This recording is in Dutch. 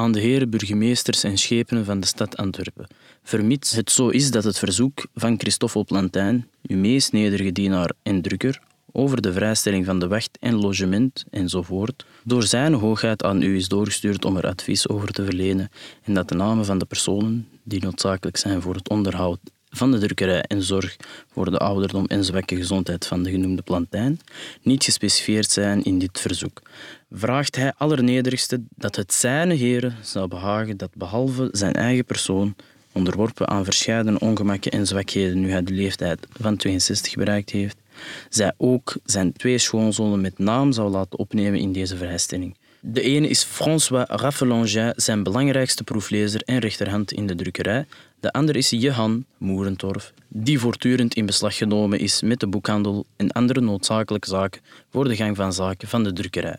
aan de heren burgemeesters en schepenen van de stad Antwerpen, vermits het zo is dat het verzoek van Christoffel Plantijn, uw meest nederige dienaar en drukker, over de vrijstelling van de wacht en logement enzovoort, door zijn hoogheid aan u is doorgestuurd om er advies over te verlenen en dat de namen van de personen die noodzakelijk zijn voor het onderhoud van de drukkerij en zorg voor de ouderdom en zwakke gezondheid van de genoemde plantijn niet gespecificeerd zijn in dit verzoek, vraagt hij allernederigste dat het zijne heren zou behagen dat behalve zijn eigen persoon, onderworpen aan verscheidene ongemakken en zwakheden nu hij de leeftijd van 62 bereikt heeft, zij ook zijn twee schoonzonen met naam zou laten opnemen in deze vrijstelling. De ene is François Raffelange, zijn belangrijkste proeflezer en rechterhand in de drukkerij. De andere is Jehan Moerentorf, die voortdurend in beslag genomen is met de boekhandel en andere noodzakelijke zaken voor de gang van zaken van de drukkerij.